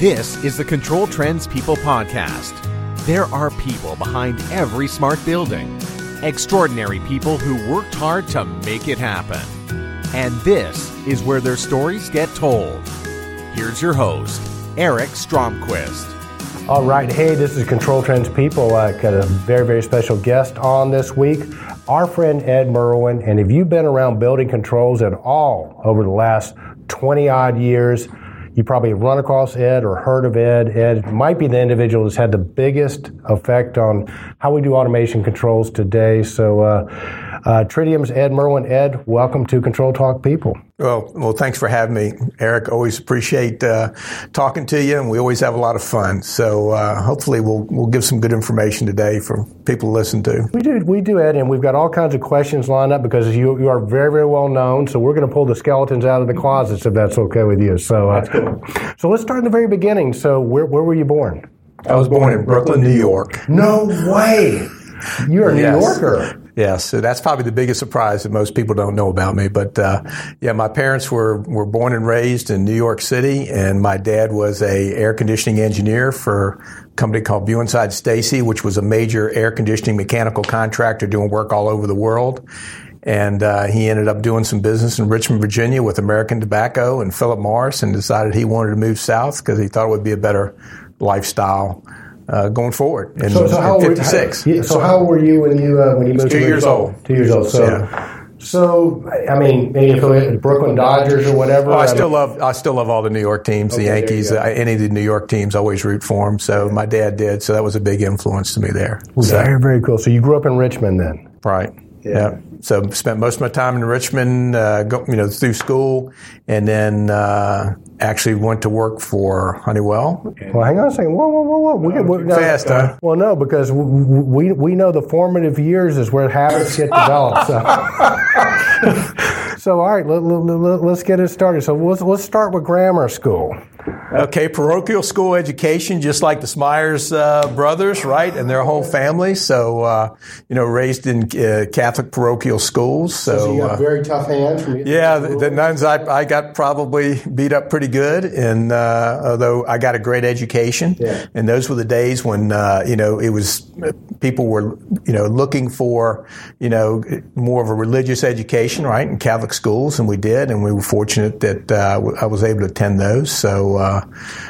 This is the Control Trends People Podcast. There are people behind every smart building, extraordinary people who worked hard to make it happen. And this is where their stories get told. Here's your host, Eric Stromquist. All right, hey, this is Control Trends People. I got a very, very special guest on this week, our friend Ed Merwin. And if you've been around building controls at all over the last 20 odd years, you probably run across Ed or heard of Ed. Ed might be the individual that's had the biggest effect on how we do automation controls today. So, uh, uh, Tridium's Ed Merwin. Ed, welcome to Control Talk People. Well, well, thanks for having me, Eric. Always appreciate uh, talking to you, and we always have a lot of fun. So uh, hopefully, we'll we'll give some good information today for people to listen to. We do, we do, Ed, and we've got all kinds of questions lined up because you you are very very well known. So we're going to pull the skeletons out of the closets if that's okay with you. So uh, that's cool. So let's start in the very beginning. So where where were you born? I was born in Brooklyn, New York. No way. You're a New. Yorker. Yes, so that's probably the biggest surprise that most people don't know about me. But uh, yeah, my parents were were born and raised in New York City, and my dad was a air conditioning engineer for a company called Buinside Stacy, which was a major air conditioning mechanical contractor doing work all over the world. And uh, he ended up doing some business in Richmond, Virginia, with American Tobacco and Philip Morris, and decided he wanted to move south because he thought it would be a better lifestyle uh, going forward in, so, so how 56. Were, so how were you when you uh, when you moved? Two years old. Two years old. So. Yeah. So, I mean, any affiliate, Brooklyn Dodgers or whatever. Oh, I still love, I still love all the New York teams, Okay, the Yankees, uh, any of the New York teams. I always root for them. So my dad did. So that was a big influence to me there. So, Very, very cool. So you grew up in Richmond then? right. Yeah. So spent most of my time in Richmond, uh, go, you know, through school, and then uh, actually went to work for Honeywell. Well, hang on a second. Whoa, whoa, whoa, whoa. We, we, no, Fast, huh? Well, no, because we, we know the formative years is where habits get developed. So, so all right, let, let, let's get it started. So let's, let's start with grammar school. Okay, parochial school education, just like the Smyers uh, brothers, right, and their whole family. So, uh, you know, raised in uh, Catholic parochial schools. So, you got uh, very tough hands. From yeah, the, the nuns I, I got probably beat up pretty good, and uh, although I got a great education, Yeah. and those were the days when uh, you know it was people were you know looking for you know more of a religious education, right, in Catholic schools, and we did, and we were fortunate that uh, I was able to attend those. So, uh,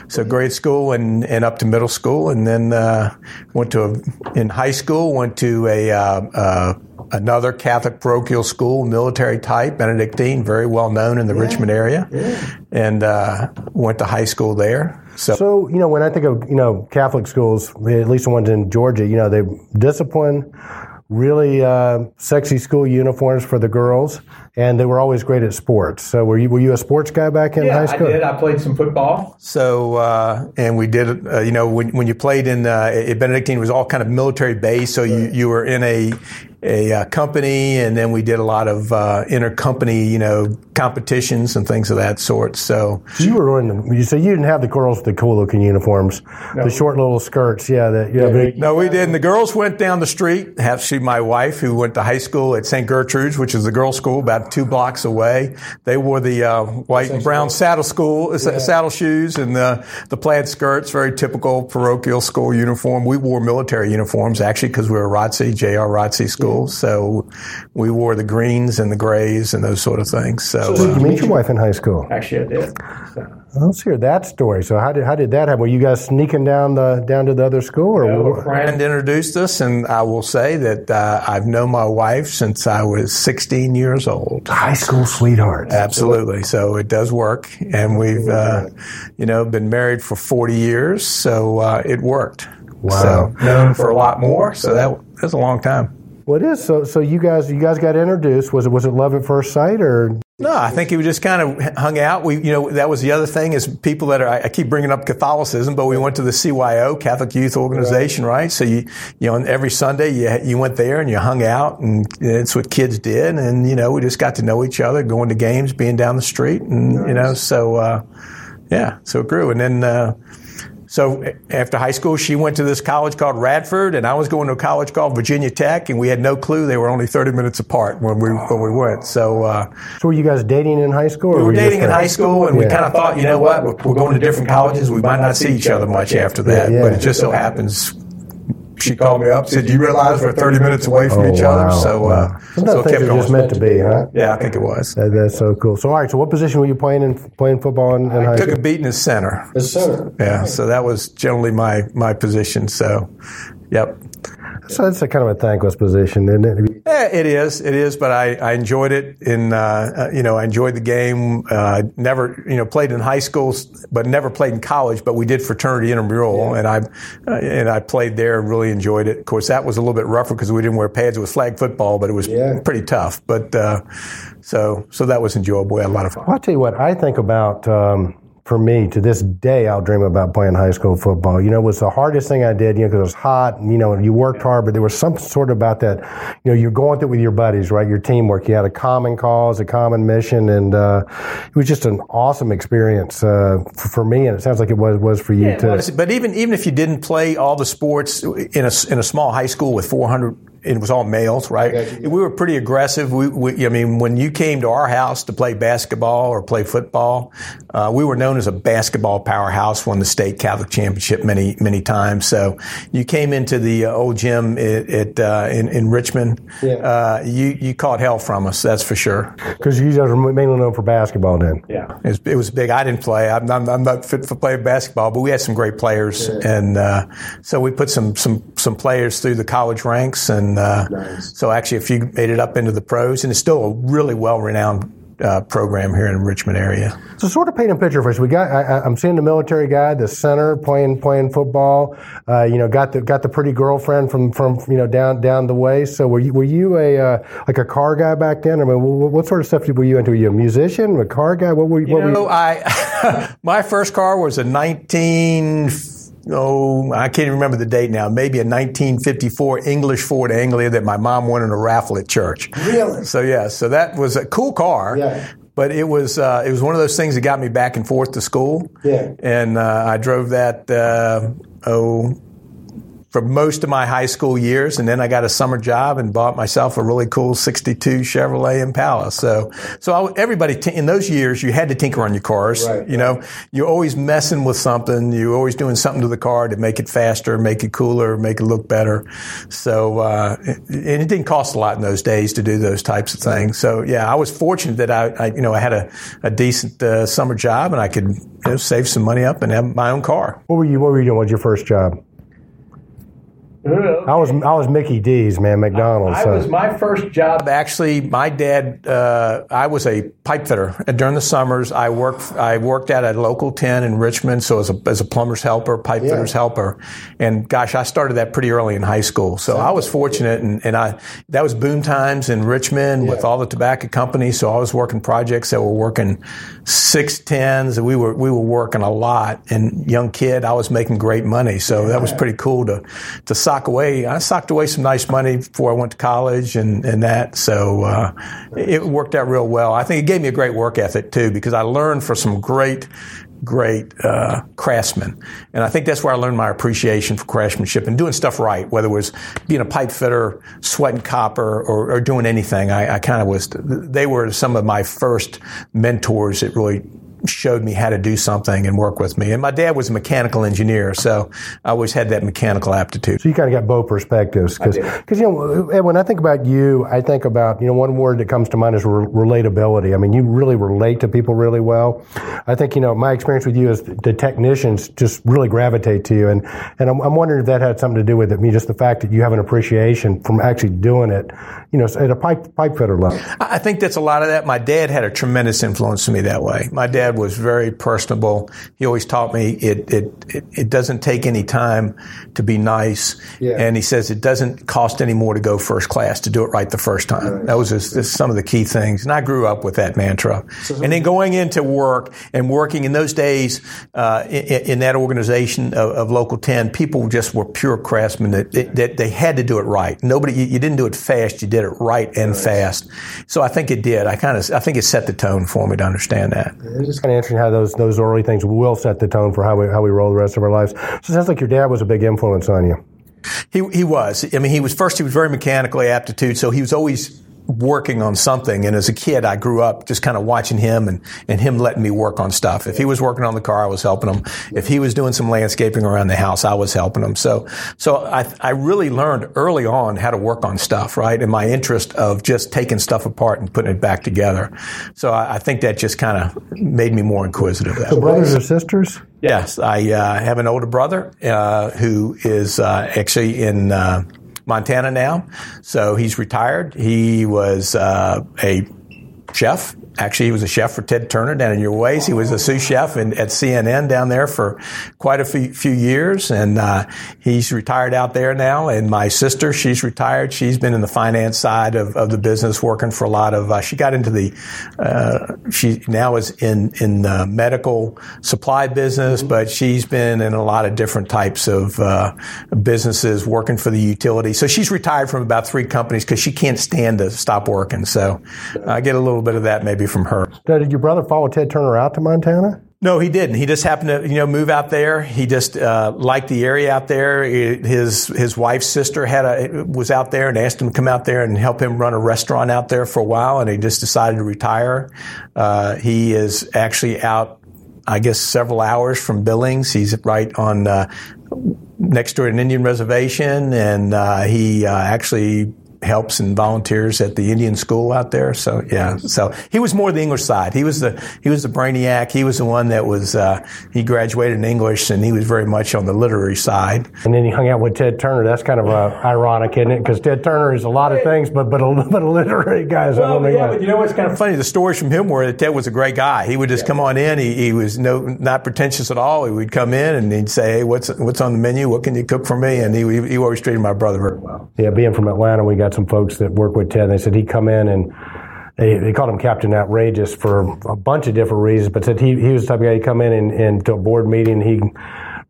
so grade school and, and up to middle school, and then uh, went to a, in high school went to a uh, uh, another Catholic parochial school, military type, Benedictine, very well known in the Richmond area, and uh, went to high school there. So, So, you know, when I think of, you know, Catholic schools, at least the ones in Georgia, you know, they discipline, really uh, sexy school uniforms for the girls, and they were always great at sports. So, were you were you a sports guy back in high school? I did. I played some football. so uh, and we did, uh, you know, when, when you played in uh, Benedictine, it was all kind of military based. So you, you were in a a uh, company, and then we did a lot of uh, intercompany, you know, competitions and things of that sort. So So you were in the, you so you didn't have the girls with the cool looking uniforms, the short little skirts. Yeah, that yeah. but- No, we didn't. The girls went down the street. Actually, my wife, who went to high school at St. Gertrude's, which is the girls' school about two blocks away, they wore the uh, white and brown saddle school uh, saddle shoes and the the plaid skirts, very typical parochial school uniform. We wore military uniforms actually because we were ROTC, J.R. ROTC school, so we wore the greens and the grays and those sort of things. So. Did uh, you meet your wife in high school? Actually, I did. So, Let's hear that story. So how did how did that happen? Were you guys sneaking down the down to the other school, or a friend friend introduced us, and I will say that uh, I've known my wife since I was 16 years old. high school sweethearts? Absolutely. So it does work, and we've, uh, you know, been married for 40 years, so uh, it worked. Wow. So known for a lot more, so that that's a long time. Well, it is. So, so you guys, you guys got introduced. Was it was it love at first sight, or No, I think we just kind of hung out. We, you know, that was the other thing is people that are, I I keep bringing up Catholicism, but we went to the CYO, Catholic Youth Organization, right? So you, you know, every Sunday you, you went there and you hung out and it's what kids did. And, you know, we just got to know each other, going to games, being down the street and, you know, so, uh, yeah, so it grew. And then, uh, so after high school, she went to this college called Radford, and I was going to a college called Virginia Tech, and we had no clue they were only 30 minutes apart when we when we went. So, uh, so were you guys dating in high school? we were you dating in high school, and we kind of thought, you know what, we're, we're going to different colleges. We might not see each other much after that. Yeah. But it just so happens. She called me up, said, "Do you realize we're 30 minutes away from Oh, each wow, other?" So, wow. uh, Sometimes so it things kept are just meant to be, huh? Yeah, I think it was. That, that's so cool. So, all right. So, what position were you playing in playing football in, in high Took school? a beating as center. As center. Yeah, so that was generally my my position. So, yep. So that's a kind of a thankless position, isn't it? Yeah, it is. It is. But I, I enjoyed it. In uh, uh, you know, I enjoyed the game. Uh, never, you know, played in high school, but never played in college. But we did fraternity intramural, and I uh, and I played there. and Really enjoyed it. Of course, that was a little bit rougher because we didn't wear pads. It was flag football, but it was Yeah. pretty tough. But uh, so so that was enjoyable. We had a lot of fun. I'll tell you what, I think about, um, for me, to this day, I'll dream about playing high school football. You know, it was the hardest thing I did, you know, because it was hot, and, you know, you worked hard, but there was some sort of about that, you know, you're going through it with your buddies, right? Your teamwork. You had a common cause, a common mission, and uh, it was just an awesome experience uh, for, for me, and it sounds like it was, was for you, too. But even even if you didn't play all the sports in a in a small high school with 400, it was all males, right? We were pretty aggressive. We, we, I mean, when you came to our house to play basketball or play football, uh, we were known as a basketball powerhouse. Won the state Catholic championship many many times. So you came into the uh, old gym at, at uh, in, in Richmond. Yeah. Uh, you you caught hell from us, that's for sure. Because you guys are mainly known for basketball then. Yeah, it was, it was big. I didn't play. I'm, I'm, I'm not fit for playing basketball, but we had some great players, and uh, so we put some some some players through the college ranks, and uh, so actually a few made it up into the pros, and it's still a really well renowned. Uh, program here in the Richmond area. So sort of paint a picture for us. We got. I, I'm seeing the military guy, the center playing playing football. Uh, you know, got the got the pretty girlfriend from from you know down down the way. So were you were you a uh, like a car guy back then? I mean, what, what sort of stuff were you into? Were you a musician, a car guy? What were you? What You were you? I my first car was a 19. Oh, I can't even remember the date now. Maybe a 1954 English Ford Anglia that my mom won in a raffle at church. Really? So yeah, so that was a cool car. Yeah. But it was uh, it was one of those things that got me back and forth to school. Yeah. And uh, I drove that uh, oh for most of my high school years, and then I got a summer job and bought myself a really cool '62 Chevrolet Impala. So, so I, everybody t- in those years, you had to tinker on your cars. Right, you know, you're always messing with something. You're always doing something to the car to make it faster, make it cooler, make it look better. So, uh, and it didn't cost a lot in those days to do those types of things. So, yeah, I was fortunate that I, I you know, I had a, a decent uh, summer job and I could you know, save some money up and have my own car. What were you? What were you doing? What was your first job? I was I was Mickey D's man, McDonald's. I so- was my first job. Actually, my dad. Uh, I was a pipe fitter and during the summers. I worked. I worked at a local ten in Richmond, so as a as a plumber's helper, pipe fitter's helper, and gosh, I started that pretty early in high school. So I was fortunate, and, and I that was boom times in Richmond with all the tobacco companies. So I was working projects that were working six tens, we were we were working a lot. And young kid, I was making great money, so that was pretty cool to to sock away. I socked away some nice money before I went to college and, and that. So uh, it worked out real well. I think it gave me a great work ethic too because I learned from some great, great uh, craftsmen. And I think that's where I learned my appreciation for craftsmanship and doing stuff right, whether it was being a pipe fitter, sweating copper, or, or doing anything. I, I kind of was, they were some of my first mentors that really showed me how to do something and work with me. And my dad was a mechanical engineer, so I always had that mechanical aptitude. So you kind of got both perspectives, because you know, when I think about you, I think about you know one word that comes to mind is re- relatability. I mean, you really relate to people really well. I think you know my experience with you is the technicians just really gravitate to you, and and I'm, I'm wondering if that had something to do with it. I mean, just the fact that you have an appreciation from actually doing it, you know, at a pipe pipe fitter level. I think that's a lot of that. My dad had a tremendous influence on me that way. My dad was very personable. He always taught me it it it, it doesn't take any time to be nice, Yeah. and he says it doesn't cost any more to go first class to do it right the first time. That was just, just some of the key things, and I grew up with that mantra. and then going into work and working in those days uh, in, in that organization of, of Local Ten, people just were pure craftsmen that, that, that they had to do it right. Nobody, you, you didn't do it fast, you did it right and fast. So I think it did. I kind of, I think it set the tone for me to understand that. Kind of interesting how those those early things will set the tone for how we how we roll the rest of our lives. So it sounds like your dad was a big influence on you. He he was. I mean, he was first. He was very mechanically aptitude, so he was always working on something. And as a kid, I grew up just kind of watching him and, and him letting me work on stuff. If he was working on the car, I was helping him. If he was doing some landscaping around the house, I was helping him. So, so I, I really learned early on how to work on stuff, right? And my interest of just taking stuff apart and putting it back together. So I, I think that just kind of made me more inquisitive. That so brothers or sisters? Yes, I uh, have an older brother uh, who is uh, actually in uh, Montana now. So he's retired. He was uh, a chef Actually, he was a chef for Ted Turner down in your ways. He was a sous chef in, at CNN down there for quite a few, few years, and uh, he's retired out there now. And my sister, she's retired. She's been in the finance side of, of the business, working for a lot of. Uh, she got into the. Uh, she now is in in the medical supply business, but she's been in a lot of different types of uh, businesses, working for the utility. So she's retired from about three companies because she can't stand to stop working. So I get a little bit of that maybe from her. Now, did your brother follow Ted Turner out to Montana? No, he didn't. He just happened to, you know, move out there. He just uh, liked the area out there. His his wife's sister had a was out there and asked him to come out there and help him run a restaurant out there for a while, and he just decided to retire. Uh, he is actually out, I guess, several hours from Billings. He's right on uh, next to an Indian reservation, and uh, he uh, actually helps and volunteers at the Indian school out there. So yeah, so he was more the English side. He was the he was the brainiac. He was the one that was uh, he graduated in English and he was very much on the literary side. And then he hung out with Ted Turner. That's kind of uh, ironic, isn't it? Because Ted Turner is a lot of things, but but a, but a literary guy. So well, yeah, but you know what's kind of funny? The stories from him were that Ted was a great guy. He would just yeah. come on in. He, he was no not pretentious at all. He would come in and he'd say, "Hey, what's what's on the menu? What can you cook for me?" And he he always treated my brother very well. Yeah, being from Atlanta, we got some folks that work with Ted. They said he'd come in and they, they called him Captain Outrageous for a bunch of different reasons, but said he, he was the type of guy he'd come in and, and to a board meeting, he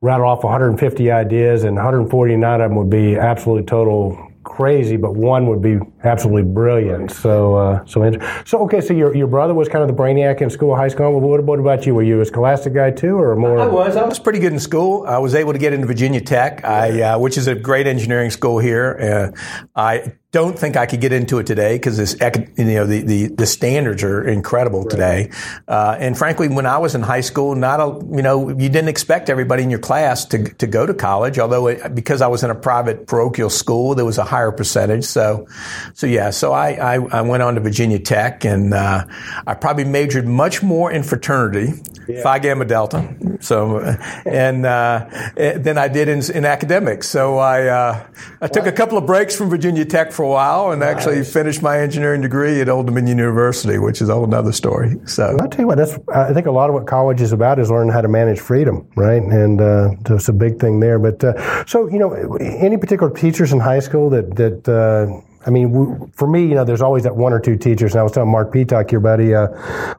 rattle off 150 ideas and 149 of them would be absolute total crazy, but one would be absolutely brilliant. So, uh, so, so okay. So your your brother was kind of the brainiac in school, high school. What, what about you? Were you a scholastic guy too, or more? I was. I was pretty good in school. I was able to get into Virginia Tech, I, uh, which is a great engineering school here. Uh, I don't think I could get into it today because this, you know, the, the, the, standards are incredible right. today. Uh, and frankly, when I was in high school, not a, you know, you didn't expect everybody in your class to, to go to college, although it, because I was in a private parochial school, there was a higher percentage. So, so yeah, so I, I, I went on to Virginia Tech and, uh, I probably majored much more in fraternity, yeah. Phi Gamma Delta. So, and, uh, than I did in, in academics. So I, uh, I took a couple of breaks from Virginia Tech for a while and nice. actually finished my engineering degree at Old Dominion University, which is a whole other story. So I'll tell you what, that's, I think a lot of what college is about is learning how to manage freedom, right? And uh, it's a big thing there. But uh, so, you know, any particular teachers in high school that, that uh, I mean, for me, you know, there's always that one or two teachers. And I was telling Mark Peacock, your buddy, uh,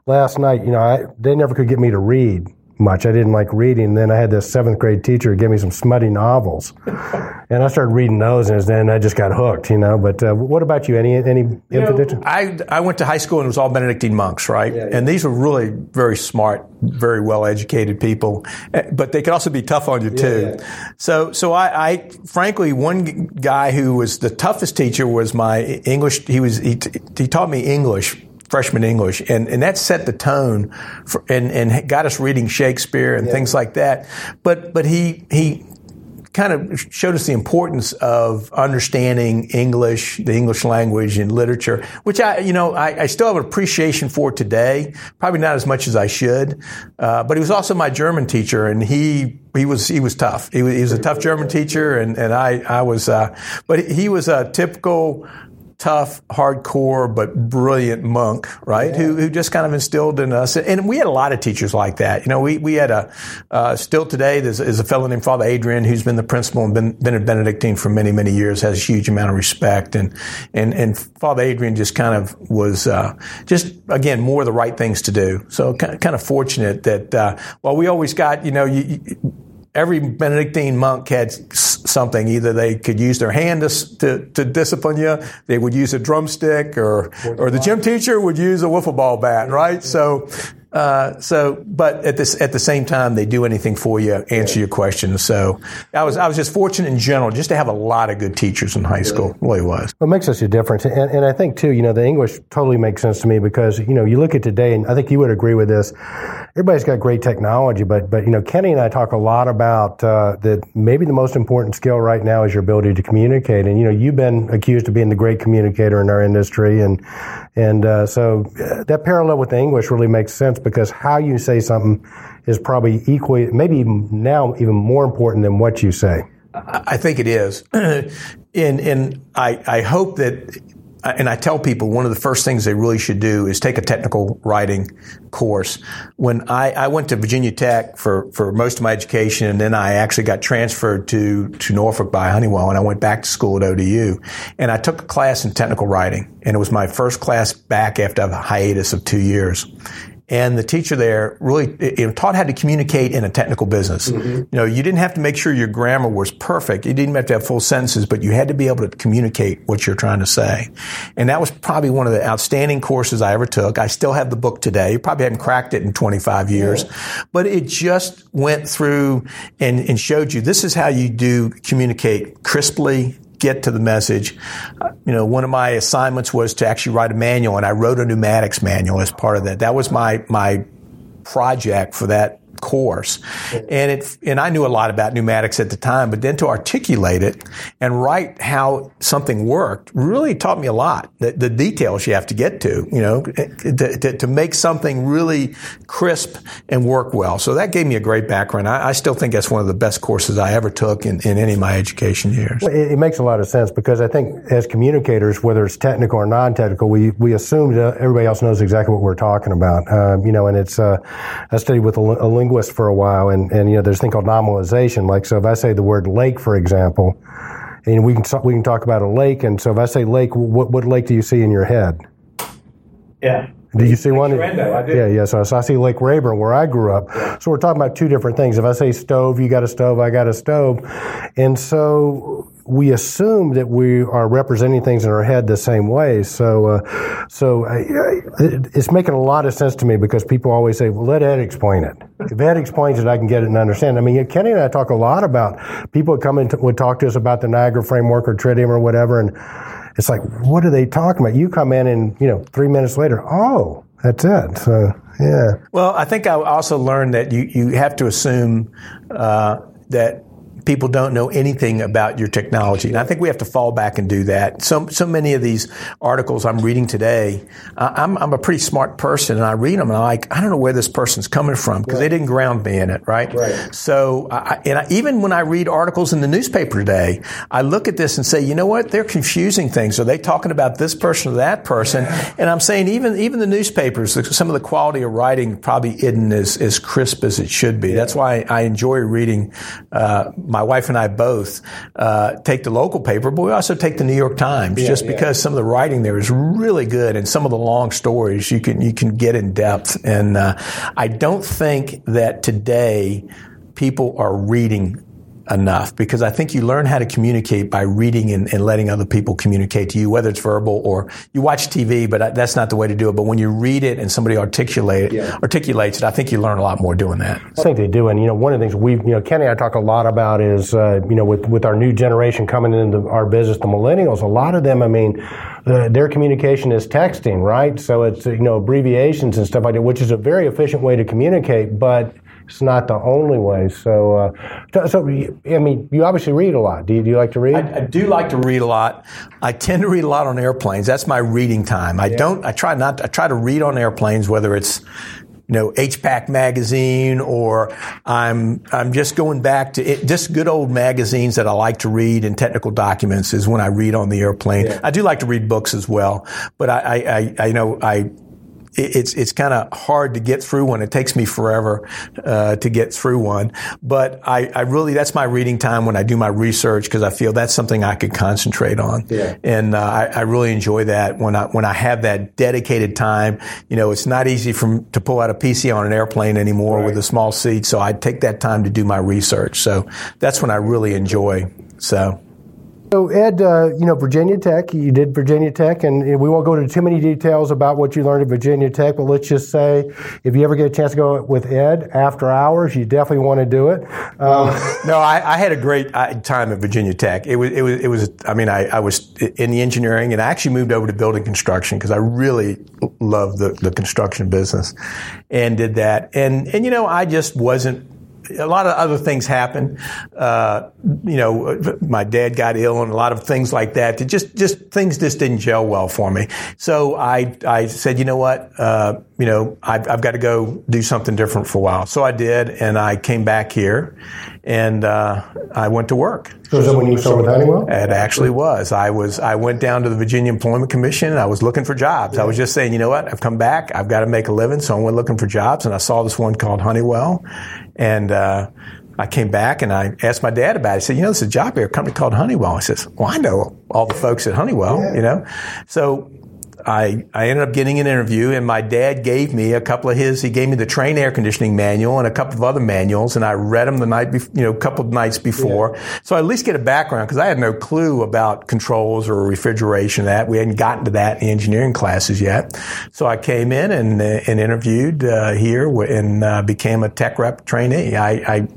last night, you know, I, they never could get me to read much. I didn't like reading. Then I had this seventh grade teacher give me some smutty novels, and I started reading those, and then I just got hooked, you know. But uh, what about you? Any any you know, I I went to high school and it was all Benedictine monks, right? Yeah, yeah. And these were really very smart, very well educated people, eh, but they could also be tough on you too. Yeah, so so I, I frankly one guy who was the toughest teacher was my English. He was he, he taught me English freshman English, and and that set the tone, for, and and got us reading Shakespeare and yeah. things like that. But but he he kind of showed us the importance of understanding English, the English language and literature, which I, you know, I, I still have an appreciation for today. Probably not as much as I should. Uh, but he was also my German teacher and he, he was, he was tough. He was, he was a tough German teacher and, and I, I was, uh, but he was a typical, tough, hardcore, but brilliant monk, right? Yeah. Who, who just kind of instilled in us. And we had a lot of teachers like that. You know, we, we had a, uh, still today, there's, there's, a fellow named Father Adrian who's been the principal and been, been a Benedictine for many, many years, has a huge amount of respect. And, and, and Father Adrian just kind of was, uh, just, again, more the right things to do. So kind of fortunate that, uh, well, we always got, you know, you, you every Benedictine monk had something. Either they could use their hand to, to, to, discipline you, they would use a drumstick, or or the gym teacher would use a wiffle ball bat, right? So Uh, so, but at this at the same time, they do anything for you, answer your questions. So, I was I was just fortunate in general just to have a lot of good teachers in high school. Really was. What makes us a difference, and, and I think too, you know, the English totally makes sense to me because you know you look at today, and I think you would agree with this. Everybody's got great technology, but but you know, Kenny and I talk a lot about uh, that. Maybe the most important skill right now is your ability to communicate, and you know, you've been accused of being the great communicator in our industry, and and uh, so uh, that parallel with the English really makes sense because how you say something is probably equally, maybe even now, even more important than what you say. I think it is. and, and I, I hope that, and I tell people one of the first things they really should do is take a technical writing course. When I, I went to Virginia Tech for, for most of my education, and then I actually got transferred to, to Norfolk by Honeywell, and I went back to school at ODU. And I took a class in technical writing, and it was my first class back after a hiatus of two years and the teacher there really you know, taught how to communicate in a technical business. Mm-hmm. You know, you didn't have to make sure your grammar was perfect. You didn't have to have full sentences, but you had to be able to communicate what you're trying to say. And that was probably one of the outstanding courses I ever took. I still have the book today. You probably haven't cracked it in 25 years, yeah. but it just went through and, and showed you this is how you do communicate crisply, get to the message. Uh, you know, one of my assignments was to actually write a manual, and I wrote a pneumatics manual as part of that. That was my my project for that course. And it, and I knew a lot about pneumatics at the time, but then to articulate it and write how something worked really taught me a lot. The, the details you have to get to, you know, to, to, to, make something really crisp and work well. So that gave me a great background. I, I still think that's one of the best courses I ever took in, in any of my education years. It, it, makes a lot of sense because I think as communicators, whether it's technical or non-technical, we, we assume that everybody else knows exactly what we're talking about. Um, you know, and it's, uh, I studied with a, a linguist for a while, and, and you know, there's a thing called nominalization. Like, so if I say the word lake, for example, and we can we can talk about a lake, and so if I say lake, what what lake do you see in your head? Yeah. Do you see Lake one? Sorrento, yeah, yeah. So, so, I see Lake Rabun where I grew up. Yeah. So we're talking about two different things. If I say stove, you got a stove, I got a stove, and so we assume that we are representing things in our head the same way. So, uh, so I, I, it's making a lot of sense to me because people always say, "Well, let Ed explain it." If Ed explains it, I can get it and understand. I mean, Kenny and I talk a lot about people would come in would talk to us about the Niagara framework or Tridium or whatever, and it's like, what are they talking about? You come in and, you know, three minutes later, oh, that's it. So, yeah. Well, I think I also learned that you, you have to assume uh, that people don't know anything about your technology. And I think we have to fall back and do that. So, so many of these articles I'm reading today, I'm, I'm a pretty smart person and I read them and I'm like, I don't know where this person's coming from because right. they didn't ground me in it, right? Right. So, I, and I, even when I read articles in the newspaper today, I look at this and say, you know what? They're confusing things. Are they talking about this person or that person? And I'm saying even, even the newspapers, some of the quality of writing probably isn't as, as crisp as it should be. That's why I enjoy reading, uh, my wife and I both uh, take the local paper, but we also take the New York Times, yeah, just because some of the writing there is really good, and some of the long stories you can you can get in depth. And uh, I don't think that today people are reading enough because I think you learn how to communicate by reading and, and, letting other people communicate to you, whether it's verbal or you watch TV, but that's not the way to do it. But when you read it and somebody articulate yeah. articulates it, I think you learn a lot more doing that. I think they do. And, you know, one of the things we've, you know, Kenny and I talk a lot about is, uh, you know, with, with our new generation coming into our business, the millennials, a lot of them, I mean, uh, their communication is texting, right? So it's, you know, abbreviations and stuff like that, which is a very efficient way to communicate, but it's not the only way. So, uh, so I mean, you obviously read a lot. Do you, do you like to read? I, I, do like to read a lot. I tend to read a lot on airplanes. That's my reading time. I yeah. don't. I try not. I try to read on airplanes, whether it's you know HPAC magazine or I'm I'm just going back to it, just good old magazines that I like to read and technical documents is when I read on the airplane. Yeah. I do like to read books as well, but I I, I, I know I it's it's kind of hard to get through one. It takes me forever uh, to get through one. But I, I, really that's my reading time when I do my research because I feel that's something I could concentrate on. Yeah. And uh, I, I, really enjoy that when I when I have that dedicated time. You know, it's not easy from to pull out a PC on an airplane anymore right. with a small seat. So I take that time to do my research. So that's when I really enjoy. So. So Ed, uh, you know Virginia Tech. You did Virginia Tech, and we won't go into too many details about what you learned at Virginia Tech. But let's just say, if you ever get a chance to go with Ed after hours, you definitely want to do it. Um, no, I, I, had a great uh, time at Virginia Tech. It was, it was, it was. I mean, I, I was in the engineering, and I actually moved over to building construction because I really love the, the construction business, and did that. And and you know, I just wasn't a lot of other things happened. Uh, you know, my dad got ill and a lot of things like that. It just, just things just didn't gel well for me. So I, I said, you know what? Uh, you know, I've, I've, got to go do something different for a while. So I did, and I came back here, and uh, I went to work. So is that when you started with Honeywell? It actually was. I was. I went down to the Virginia Employment Commission. and I was looking for jobs. Yeah. I was just saying, you know what? I've come back. I've got to make a living, so I went looking for jobs, and I saw this one called Honeywell, and. Uh, I came back and I asked my dad about it. He said, you know, there's a job here, a company called Honeywell. I says, well, I know all the folks at Honeywell, yeah. you know. So I, I ended up getting an interview and my dad gave me a couple of his, he gave me the Trane air conditioning manual and a couple of other manuals and I read them the night, before, you know, a couple of nights before. Yeah. So I at least get a background because I had no clue about controls or refrigeration that. We hadn't gotten to that in engineering classes yet. So I came in and, uh, and interviewed uh, here and uh, became a tech rep trainee. I, I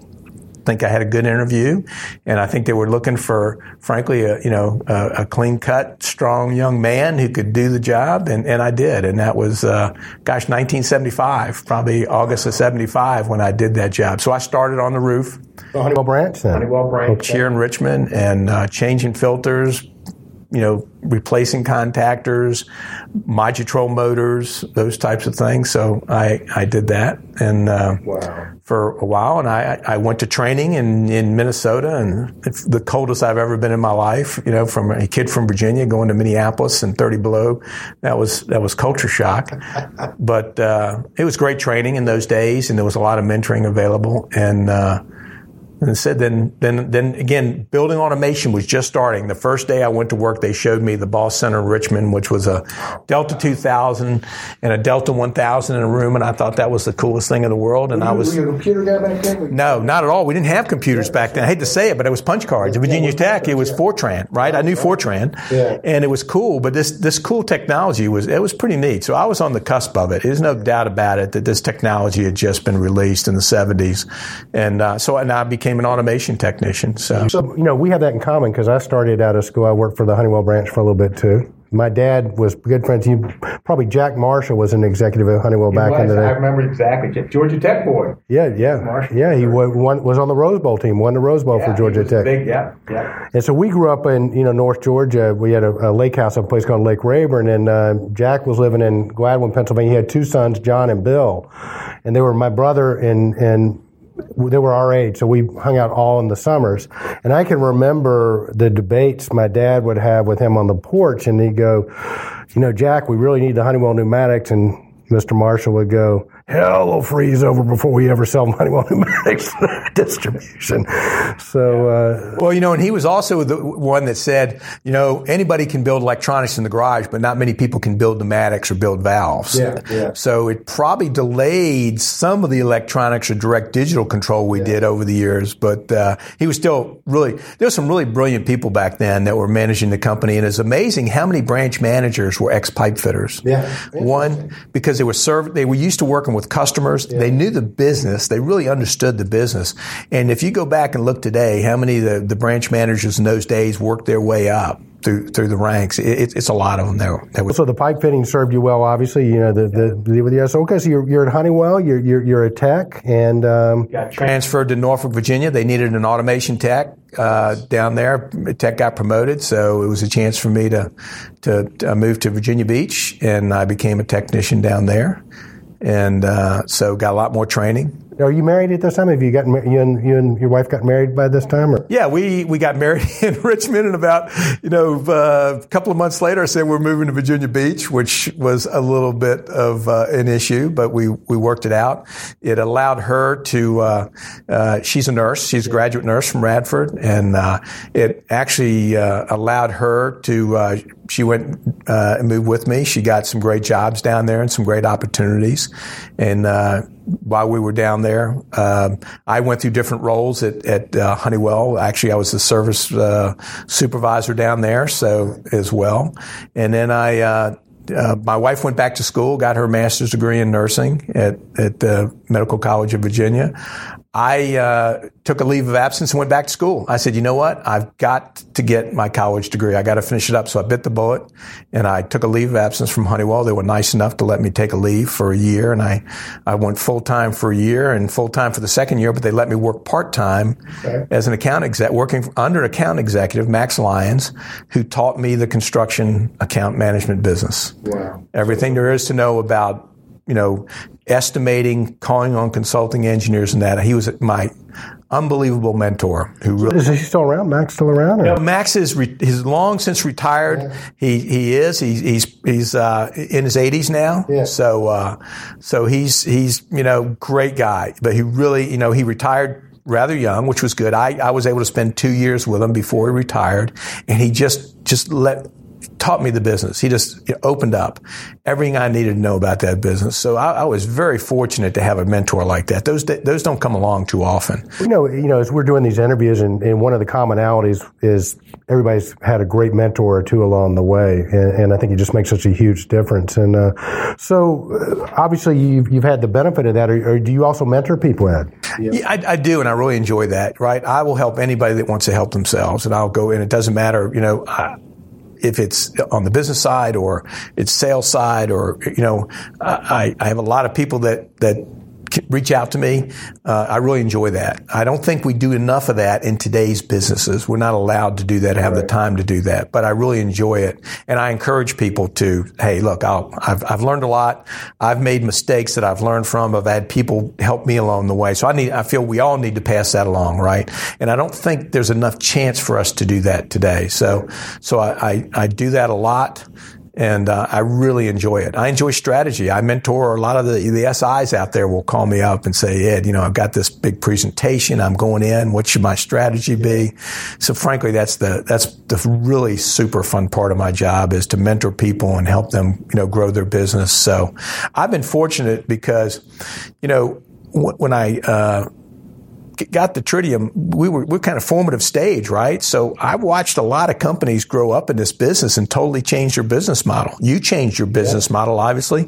think I had a good interview, and I think they were looking for, frankly, a you know a, a clean cut, strong young man who could do the job, and, and I did, and that was uh, gosh, 1975, probably August of '75 when I did that job. So I started on the roof. The Honeywell branch, then. Honeywell branch here in Richmond, and uh, changing filters, you know, replacing contactors, Modutrol motors, those types of things. So I, I did that and uh, wow. for a while, and I, I went to training in, in Minnesota, and it's the coldest I've ever been in my life. You know, from a kid from Virginia going to Minneapolis and 30 below, that was that was culture shock. but uh, it was great training in those days, and there was a lot of mentoring available, and uh, and said then then then again building automation was just starting. The first day i went to work they showed me the Ball center in richmond which was a delta 2000 and a delta 1000 in a room and i thought that was the coolest thing in the world and were i was were you a computer guy back then? No not at all. We didn't have computers back then. I hate to say it but it was punch cards. At virginia tech it was fortran right? I knew fortran. Yeah. and it was cool but this this cool technology was it was pretty neat. So i was on the cusp of it. There's no doubt about it that this technology had just been released in the 70s and uh, so and i became became an automation technician. So, so you know, we have that in common because I started out of school. I worked for the Honeywell branch for a little bit too. My dad was good friends. He, probably Jack Marshall was an executive at Honeywell he back was. in the day. I remember exactly. Georgia Tech boy. Yeah, yeah, Marshall. yeah. He won, was on the Rose Bowl team. Won the Rose Bowl yeah, for Georgia Tech. Big, yeah, yeah. And so we grew up in you know North Georgia. We had a, a lake house, a place called Lake Rabun, and uh, Jack was living in Gladwyne, Pennsylvania. He had two sons, John and Bill, and they were my brother and and they were our age, so we hung out all in the summers. And I can remember the debates my dad would have with him on the porch, and he'd go, "You know, Jack, we really need the Honeywell pneumatics," and Mr. Marshall would go, hell will freeze over before we ever sell money Honeywell pneumatics distribution. So, uh, well, you know, and he was also the one that said, you know, anybody can build electronics in the garage, but not many people can build pneumatics or build valves. Yeah, yeah. So it probably delayed some of the electronics or direct digital control we yeah. did over the years, but uh, he was still really, there were some really brilliant people back then that were managing the company, and it's amazing how many branch managers were ex pipe fitters. Yeah. One, because they were served, they were used to working with customers. Yeah. They knew the business. They really understood the business. And if you go back and look today, how many of the, the branch managers in those days worked their way up? Through, through the ranks, it, it's a lot of them there. So the pipe fitting served you well, obviously. You know the the, the yeah. So okay, so you're, you're at Honeywell, you're you're, you're a tech, and um, got transferred to Norfolk, Virginia. They needed an automation tech uh, down there. Tech got promoted, so it was a chance for me to to, to move to Virginia Beach, and I became a technician down there and uh, so got a lot more training. Are you married at this time? Have you gotten you and you and your wife got married by this time? Or? Yeah, we we got married in Richmond, and about you know uh, a couple of months later, I said we're moving to Virginia Beach, which was a little bit of uh, an issue, but we we worked it out. It allowed her to. Uh, uh she's a nurse. She's a graduate nurse from Radford, and uh, it actually uh, allowed her to. She went and moved with me. She got some great jobs down there and some great opportunities, and while we were down there. Um, I went through different roles at, at uh, Honeywell. Actually, I was the service uh, supervisor down there, so as well. And then I, uh, uh, my wife went back to school, got her master's degree in nursing at at the Medical College of Virginia. I uh, took a leave of absence and went back to school. I said, you know what? I've got to get my college degree. I got to finish it up. So I bit the bullet and I took a leave of absence from Honeywell. They were nice enough to let me take a leave for a year. And I, I went full time for a year and full time for the second year, but they let me work part time okay. as an account exec, working under account executive, Max Lyons, who taught me the construction account management business. Wow. Everything there is to know about you know, estimating, calling on consulting engineers and that. He was my unbelievable mentor. Who really, is he still around? Max still around? Or? Max is re- he's long since retired. Yeah. He he is he, he's he's uh, in his 80s now. Yeah. So uh, so he's he's you know great guy, but he really you know he retired rather young, which was good. I, I was able to spend two years with him before he retired, and he just just let taught me the business. He just opened up everything I needed to know about that business. So I, I, was very fortunate to have a mentor like that. Those those don't come along too often. You know, you know, as we're doing these interviews, and, and one of the commonalities is everybody's had a great mentor or two along the way, and, and I think it just makes such a huge difference. And uh, so, uh, obviously, you've, you've had the benefit of that. Or, or do you also mentor people, Ed? Yeah, yeah I, I, do, and I really enjoy that. Right, I will help anybody that wants to help themselves, and I'll go. And it doesn't matter, you know. I, if it's on the business side or it's sales side or you know I, I have a lot of people that that reach out to me. Uh, I really enjoy that. I don't think we do enough of that in today's businesses. We're not allowed to do that, have right. the time to do that, but I really enjoy it. And I encourage people to, hey, look, i have I've learned a lot. I've made mistakes that I've learned from. I've had people help me along the way. So I need, I feel we all need to pass that along, right? And I don't think there's enough chance for us to do that today. So, so I, I, I do that a lot and uh, I really enjoy it. I enjoy strategy. I mentor a lot of the, the SIs out there will call me up and say, Ed, you know, I've got this big presentation. I'm going in. What should my strategy be? So frankly, that's the, that's the really super fun part of my job is to mentor people and help them, you know, grow their business. So I've been fortunate because, you know, when I, uh, got the Tridium, we were, we are kind of formative stage, right? So I watched a lot of companies grow up in this business and totally change their business model. You changed your business yeah. model, obviously.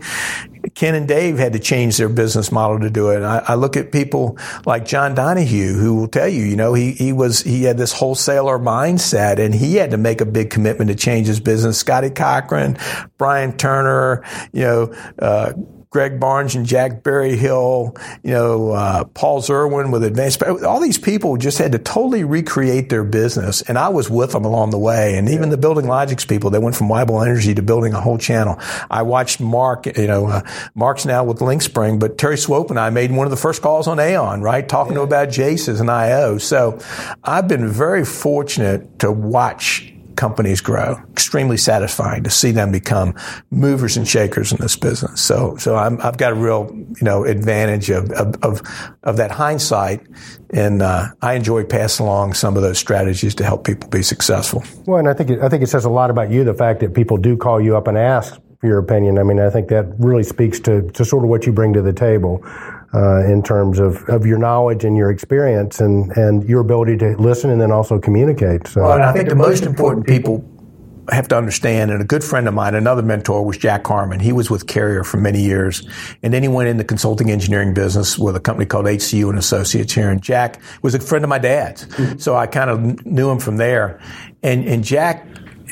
Ken and Dave had to change their business model to do it. I, I, look at people like John Donahue, who will tell you, you know, he, he was, he had this wholesaler mindset and he had to make a big commitment to change his business. Scotty Cochran, Brian Turner, you know, uh, Greg Barnes and Jack Berryhill, you know, uh, Paul Zerwin with Advanced. All these people just had to totally recreate their business, and I was with them along the way. And even the Building Logics people, they went from Weibel Energy to building a whole channel. I watched Mark. You know, uh, Mark's now with LinkSpring, but Terry Swope and I made one of the first calls on Aon, right, talking yeah. to about JACEs and IO. So I've been very fortunate to watch companies grow. Extremely satisfying to see them become movers and shakers in this business. So, so i have got a real, you know, advantage of, of, of, of that hindsight. And, uh, I enjoy passing along some of those strategies to help people be successful. Well, and I think, it, I think it says a lot about you, the fact that people do call you up and ask your opinion. I mean, I think that really speaks to, to sort of what you bring to the table uh, in terms of, of your knowledge and your experience and, and your ability to listen and then also communicate. So. Well, and I think the most important people have to understand, and a good friend of mine, another mentor, was Jack Harmon. He was with Carrier for many years, and then he went in the consulting engineering business with a company called HCU and Associates here. And Jack was a friend of my dad's, mm-hmm. so I kind of knew him from there. And and Jack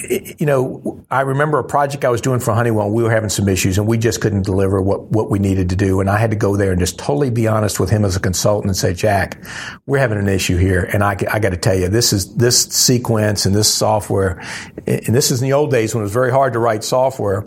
you know, I remember a project I was doing for Honeywell. We were having some issues, and we just couldn't deliver what what we needed to do. And I had to go there and just totally be honest with him as a consultant and say, Jack, we're having an issue here, and I, I got to tell you, this is this sequence and this software, and this is in the old days when it was very hard to write software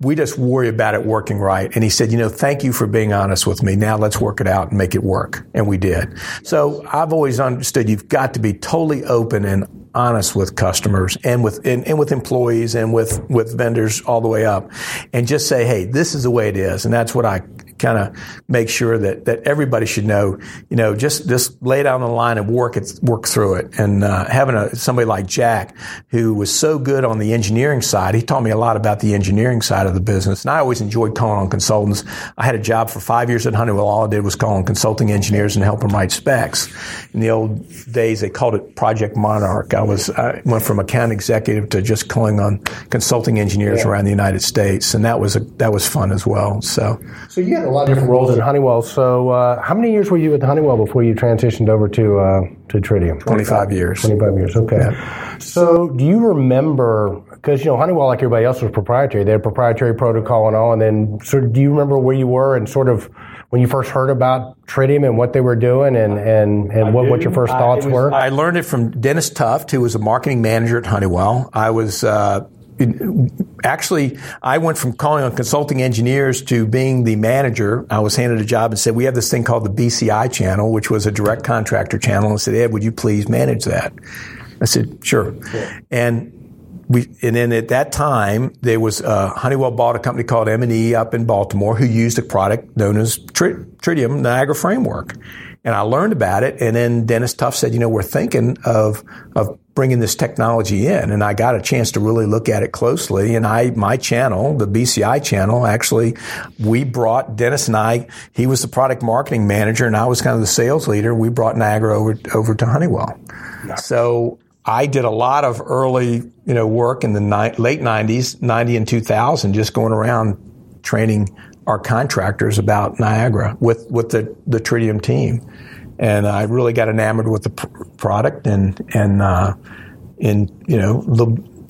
we just worry about it working right. And he said, you know, thank you for being honest with me. Now let's work it out and make it work. And we did. So I've always understood you've got to be totally open and honest with customers and with and, and, with employees and with with vendors all the way up and just say hey this is the way it is and that's what i kind of make sure that, that everybody should know, you know, just, just lay down the line and work it, work through it. And, uh, having a, somebody like Jack who was so good on the engineering side, he taught me a lot about the engineering side of the business. And I always enjoyed calling on consultants. I had a job for five years at Honeywell. All I did was call on consulting engineers and help them write specs. In the old days, they called it Project Monarch. I was, I went from account executive to just calling on consulting engineers yeah. around the United States. And that was a, that was fun as well. So, so you had a lot of different roles at Honeywell. So, uh, how many years were you at Honeywell before you transitioned over to uh, to Tridium? Twenty five years. Twenty five years. Okay. Yeah. So, do you remember? Because you know Honeywell, like everybody else, was proprietary. They had proprietary protocol and all. And then, so do you remember where you were and sort of when you first heard about Tridium and what they were doing and, and, and what, what your first thoughts was, were? I learned it from Dennis Tuft, who was a marketing manager at Honeywell. I was uh, actually, I went from calling on consulting engineers to being the manager. I was handed a job and said, we have this thing called the BCI channel, which was a direct contractor channel. And said, Ed, would you please manage that? I said, sure. And we, and then at that time, there was, uh, Honeywell bought a company called M&E up in Baltimore who used a product known as Tridium Niagara Framework. And I learned about it. And then Dennis Tuft said, you know, we're thinking of, of bringing this technology in. And I got a chance to really look at it closely. And I, my channel, the BCI channel, actually, we brought Dennis and I, he was the product marketing manager and I was kind of the sales leader. We brought Niagara over, over to Honeywell. Nice. So I did a lot of early, you know, work in the ni- late 90s, 90 and 2000, just going around training our contractors about Niagara with, with the, the Tridium team. And I really got enamored with the pr- product and, and, uh, in, you know,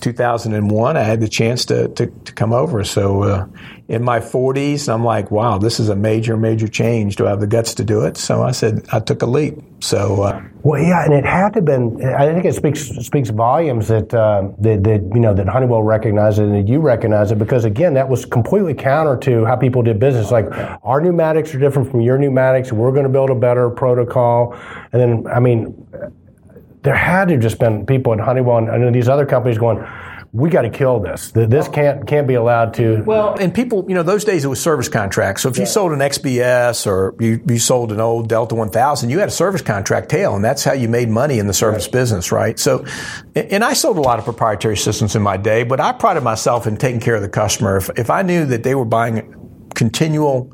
2001, I had the chance to, to, to come over. So, uh, in my 40s, I'm like, wow, this is a major, major change. Do I have the guts to do it? So I said, I took a leap. So, uh, well, yeah, and it had to been. I think it speaks speaks volumes that, uh, that that you know that Honeywell recognized it and that you recognize it because again, that was completely counter to how people did business. Like our pneumatics are different from your pneumatics. We're going to build a better protocol, and then I mean, there had to have just been people at Honeywell and, and these other companies going we got to kill this. This can't can't be allowed to. Well, and people, you know, those days it was service contracts. So if yeah. you sold an XBS or you, you sold an old Delta 1000, you had a service contract tail, and that's how you made money in the service right. business, right? So, and I sold a lot of proprietary systems in my day, but I prided myself in taking care of the customer. If, if I knew that they were buying continual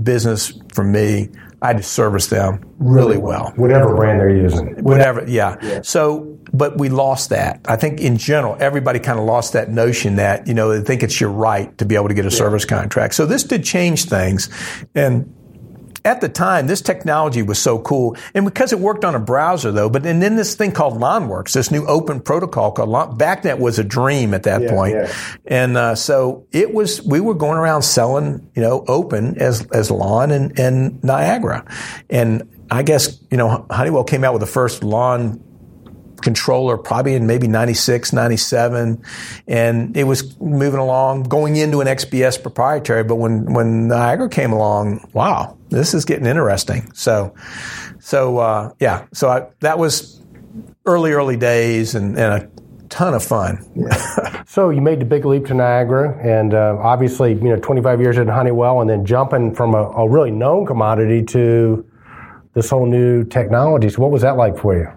business for me, I had to service them really well. Whatever brand they're using. Whatever, yeah. yeah. So but we lost that. I think in general, everybody kind of lost that notion that, you know, they think it's your right to be able to get a yeah. service contract. So this did change things. And at the time, this technology was so cool. And because it worked on a browser though, but and then this thing called LonWorks, this new open protocol called Lon, BACnet was a dream at that yeah, point. Yeah. And, uh, so it was, we were going around selling, you know, open as, as Lon and, and Niagara. And I guess, you know, Honeywell came out with the first Lon controller probably in maybe 96, 97. And it was moving along, going into an XBS proprietary. But when, when Niagara came along, wow, this is getting interesting. So, so, uh, yeah, so I, that was early, early days and, and a ton of fun. Yeah. so you made the big leap to Niagara, and uh, obviously, you know, 25 years at Honeywell, and then jumping from a, a, really known commodity to this whole new technology. So, what was that like for you?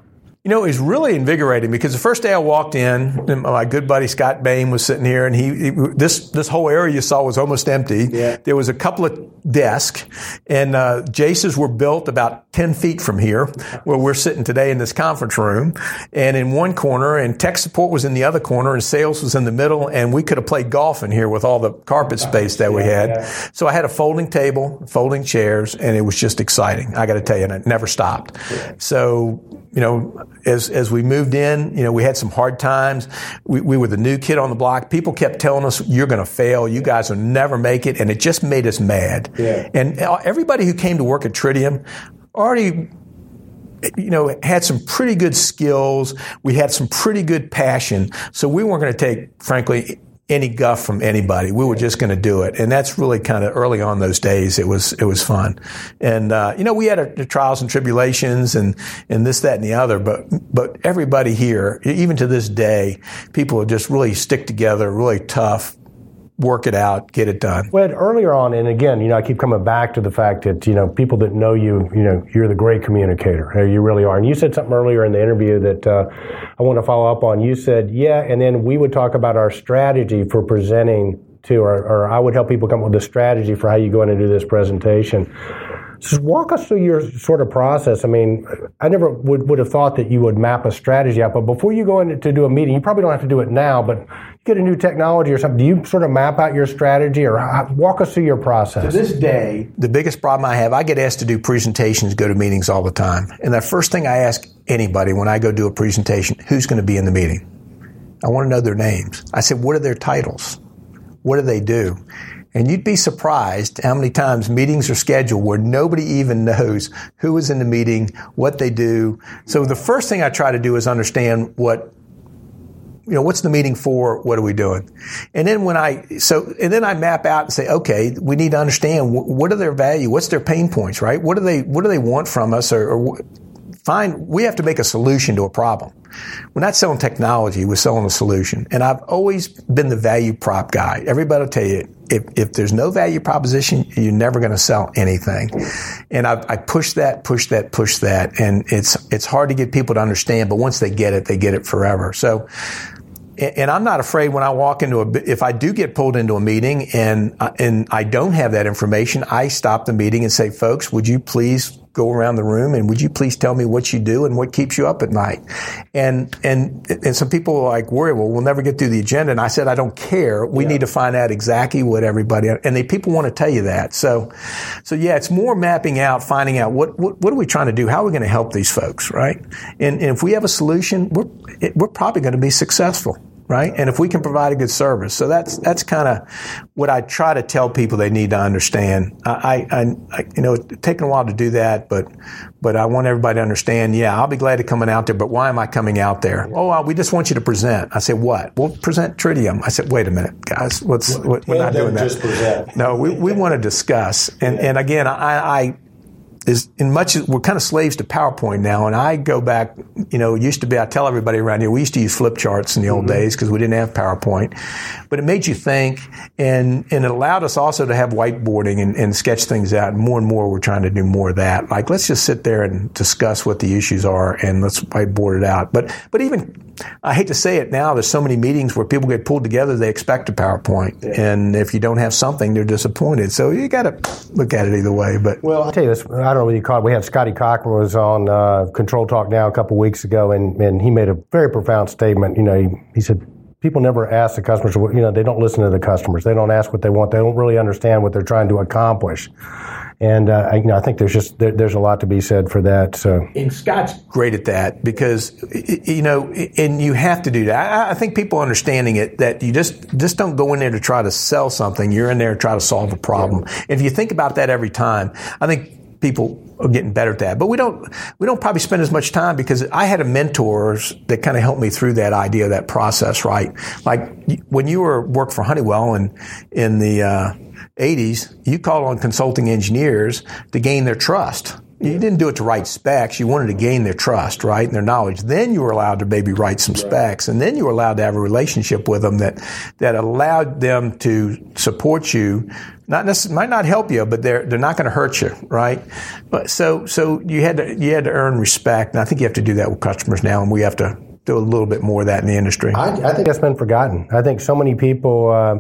You know, it was really invigorating because the first day I walked in, my good buddy Scott Bain was sitting here, and he, he this this whole area you saw was almost empty. Yeah. There was a couple of desks, and uh, JACEs were built about ten feet from here, where we're sitting today in this conference room, and in one corner, and tech support was in the other corner, and sales was in the middle, and we could have played golf in here with all the carpet space that we had. Yeah. So I had a folding table, folding chairs, and it was just exciting. I got to tell you, and it never stopped. So you know, as as we moved in, you know, we had some hard times. We, we were the new kid on the block. People kept telling us, "You're going to fail. You guys will never make it," and it just made us mad. Yeah. And everybody who came to work at Tridium already you know, had some pretty good skills. We had some pretty good passion. So we weren't going to take, frankly, any guff from anybody. We were just going to do it, and that's really kind of early on those days. It was it was fun, and uh, you know we had our, trials and tribulations and and this that and the other, but but everybody here, even to this day, people just really stick together, really tough, work it out, get it done. Well, earlier on, and again, you know, I keep coming back to the fact that you know people that know you, you know, you're the great communicator. You really are. And you said something earlier in the interview that uh, I want to follow up on. You said, yeah, and then we would talk about our strategy for presenting to, or, or I would help people come up with a strategy for how you go in and do this presentation. Just walk us through your sort of process. I mean, I never would, would have thought that you would map a strategy out, but before you go in to do a meeting, you probably don't have to do it now, but you get a new technology or something. Do you sort of map out your strategy or walk us through your process? To this day, the biggest problem I have, I get asked to do presentations, go to meetings all the time. And the first thing I ask anybody when I go do a presentation, who's going to be in the meeting? I want to know their names. I said, what are their titles? What do they do? And you'd be surprised how many times meetings are scheduled where nobody even knows who is in the meeting, what they do. So the first thing I try to do is understand what you know, what's the meeting for? What are we doing? And then when I, so, and then I map out and say, okay, we need to understand what are their value? What's their pain points, right? What do they, what do they want from us or, or find, we have to make a solution to a problem. We're not selling technology, we're selling a solution. And I've always been the value prop guy. Everybody will tell you, if, if there's no value proposition, you're never going to sell anything. And I, I push that, push that, push that. And it's, it's hard to get people to understand, but once they get it, they get it forever. So, and I'm not afraid when I walk into a, if I do get pulled into a meeting and, uh, and I don't have that information, I stop the meeting and say, folks, would you please go around the room and would you please tell me what you do and what keeps you up at night? And, and, and some people are like worry, well, we'll never get through the agenda. And I said, I don't care. We yeah. need to find out exactly what everybody, and they, people want to tell you that. So, so yeah, it's more mapping out, finding out what, what, what are we trying to do? How are we going to help these folks? Right. And, and if we have a solution, we're, it, we're probably going to be successful right? And if we can provide a good service, so that's that's kind of what I try to tell people they need to understand. I, I, I, you know, it's taken a while to do that, but but I want everybody to understand. Yeah, I'll be glad to coming out there, but why am I coming out there? Oh, we just want you to present. I said, what? We'll present Tridium. I said, wait a minute, guys, what's what, we're not doing that. No, we, we want to discuss. And and again, I, I is in much we're kind of slaves to PowerPoint now. And I go back, you know, it used to be I tell everybody around here we used to use flip charts in the old mm-hmm. days because we didn't have PowerPoint, but it made you think, and and it allowed us also to have whiteboarding and, and sketch things out. And more and more, we're trying to do more of that. Like let's just sit there and discuss what the issues are and let's whiteboard it out. But but even I hate to say it now, there's so many meetings where people get pulled together, they expect a PowerPoint. And if you don't have something, they're disappointed. So you got to look at it either way. But Well, I'll tell you this. I don't know what you call it. We had Scotty Cochran was on uh, Control Talk Now a couple weeks ago, and, and he made a very profound statement. You know, he, he said, people never ask the customers, you know, they don't listen to the customers. They don't ask what they want. They don't really understand what they're trying to accomplish. And uh, I, you know, I think there's just there, there's a lot to be said for that. So, and Scott's great at that because you know, and you have to do that. I, I think people understanding it that you just just don't go in there to try to sell something. You're in there to try to solve a problem. Yeah. If you think about that every time, I think people are getting better at that. But we don't we don't probably spend as much time because I had a mentors that kind of helped me through that idea, that process. Right, like when you were work for Honeywell and in the uh, 80s, you called on consulting engineers to gain their trust. You didn't do it to write specs. You wanted to gain their trust, right, and their knowledge. Then you were allowed to maybe write some specs, and then you were allowed to have a relationship with them that that allowed them to support you. Not might not help you, but they're they're not going to hurt you, right? But so so you had to you had to earn respect, and I think you have to do that with customers now, and we have to do a little bit more of that in the industry. I, I think that's been forgotten. I think so many people, uh,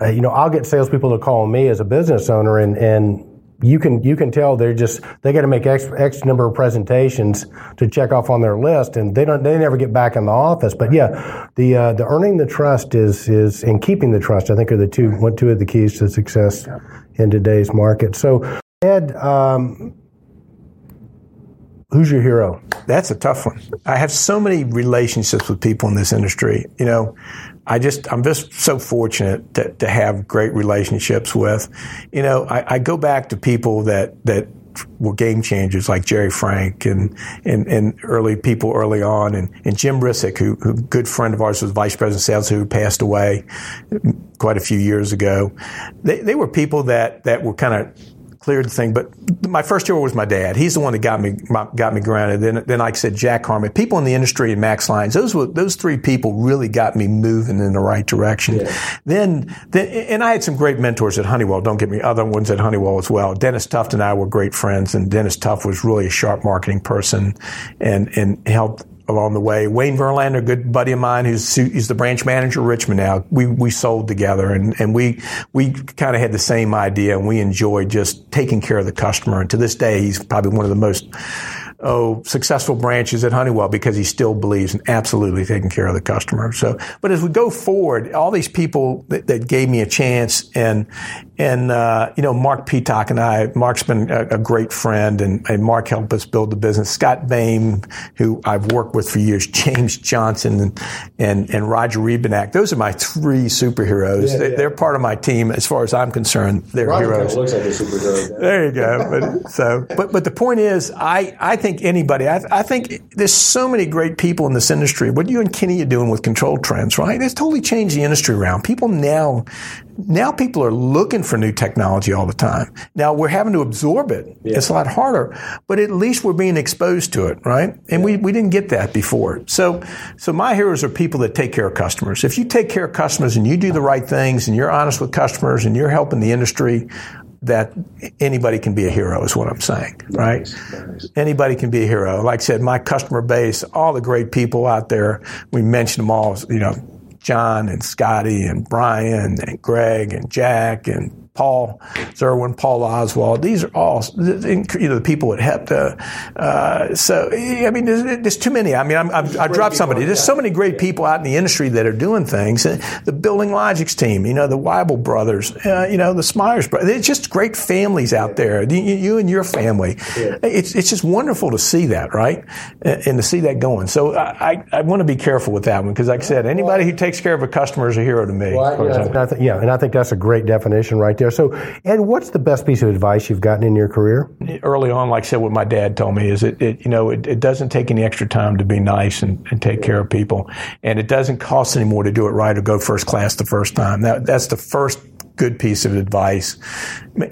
uh, you know, I'll get salespeople to call me as a business owner, and and you can you can tell they're just they got to make X, X number of presentations to check off on their list, and they don't they never get back in the office. But yeah, the uh, the earning the trust is is and keeping the trust. I think are the two one two of the keys to success in today's market. So Ed. Um, Who's your hero? That's a tough one. I have so many relationships with people in this industry. You know, I just, I'm just so fortunate to, to have great relationships with. You know, I, I go back to people that, that were game changers like Jerry Frank and, and, and early people early on and, and Jim Rissick, who, who good friend of ours was vice president of sales who passed away quite a few years ago. They, they were people that, that were kind of cleared the thing. But my first hero was my dad. He's the one that got me got me grounded. Then, then like I said, Jack Harmon. People in the industry and Max Lyons. Those were those three people really got me moving in the right direction. Yeah. Then, then, and I had some great mentors at Honeywell. Don't get me other ones at Honeywell as well. Dennis Tuft and I were great friends, and Dennis Tuft was really a sharp marketing person, and and helped along the way. Wayne Verlander, a good buddy of mine, who's he's the branch manager of Richmond now. We we sold together, and and we we kind of had the same idea, and we enjoyed just taking care of the customer. And to this day, he's probably one of the most oh, successful branches at Honeywell because he still believes in absolutely taking care of the customer. So, but as we go forward, all these people that, that gave me a chance and, and, uh, you know, Mark Peacock and I, Mark's been a, a great friend and, and, Mark helped us build the business. Scott Bain, who I've worked with for years, James Johnson and, and, and Roger Rebanak. Those are my three superheroes. Yeah, they, are part of my team as far as I'm concerned. They're Roger heroes. looks like a superhero. There you go. But, so, but, but the point is, I, I think think anybody, I, I, think there's so many great people in this industry. What you and Kenny are doing with control trends, right? It's totally changed the industry around. People now, now people are looking for new technology all the time. Now we're having to absorb it. Yeah. It's a lot harder, but at least we're being exposed to it, right? And yeah. we, we didn't get that before. So, so my heroes are people that take care of customers. If you take care of customers and you do the right things and you're honest with customers and you're helping the industry, that anybody can be a hero is what I'm saying, right? Nice, nice. Anybody can be a hero. Like I said, my customer base, all the great people out there, we mentioned them all, you know, John and Scotty and Brian and Greg and Jack and Paul Zerwin, Paul Oswald. These are all you know the people at HEPTA. Uh, so I mean, there's, there's, too many. I mean, I'm, I'm, i dropped somebody. There's so many great people out in the industry that are doing things. The Building Logics team, you know, the Weibel brothers, uh, you know, the Smyers brothers. It's just great families out there. You, you and your family. It's it's just wonderful to see that, right, and to see that going. So I I, I want to be careful with that one because, like I said, anybody who takes care of a customer is a hero to me. Well, yeah, yeah, and I think that's a great definition right there there. So, Ed, what's the best piece of advice you've gotten in your career? Early on, like I said, what my dad told me is it, it you know, it, it, doesn't take any extra time to be nice and, and, take care of people, and it doesn't cost any more to do it right or go first class the first time. That, that's the first good piece of advice.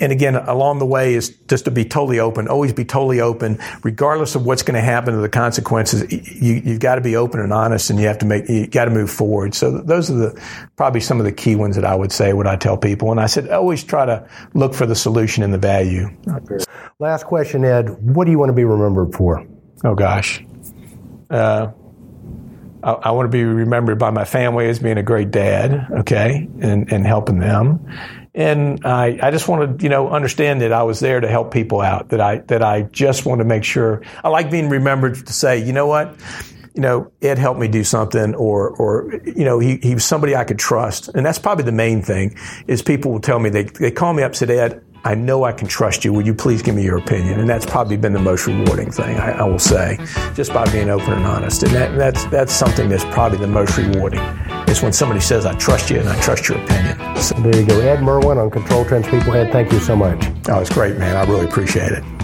And again, along the way is just to be totally open, always be totally open, regardless of what's going to happen to the consequences. You, have got to be open and honest and you have to make, you got to move forward. So those are the, probably some of the key ones that I would say, what I tell people. And I said, always try to look for the solution and the value. Last question, Ed. What do you want to be remembered for? Oh gosh. Uh, I, I, want to be remembered by my family as being a great dad, okay, and, and helping them. And I, I just want to, you know, understand that I was there to help people out, that I, that I just want to make sure. I like being remembered to say, you know what? You know, Ed helped me do something or, or, you know, he, he was somebody I could trust. And that's probably the main thing is people will tell me, they, they call me up and said, Ed, I know I can trust you. Will you please give me your opinion? And that's probably been the most rewarding thing, I, I will say, just by being open and honest. And that, that's, that's something that's probably the most rewarding. It's when somebody says, I trust you and I trust your opinion. So, there you go. Ed Merwin on Control Trends People Ed, thank you so much. Oh, it's great, man. I really appreciate it.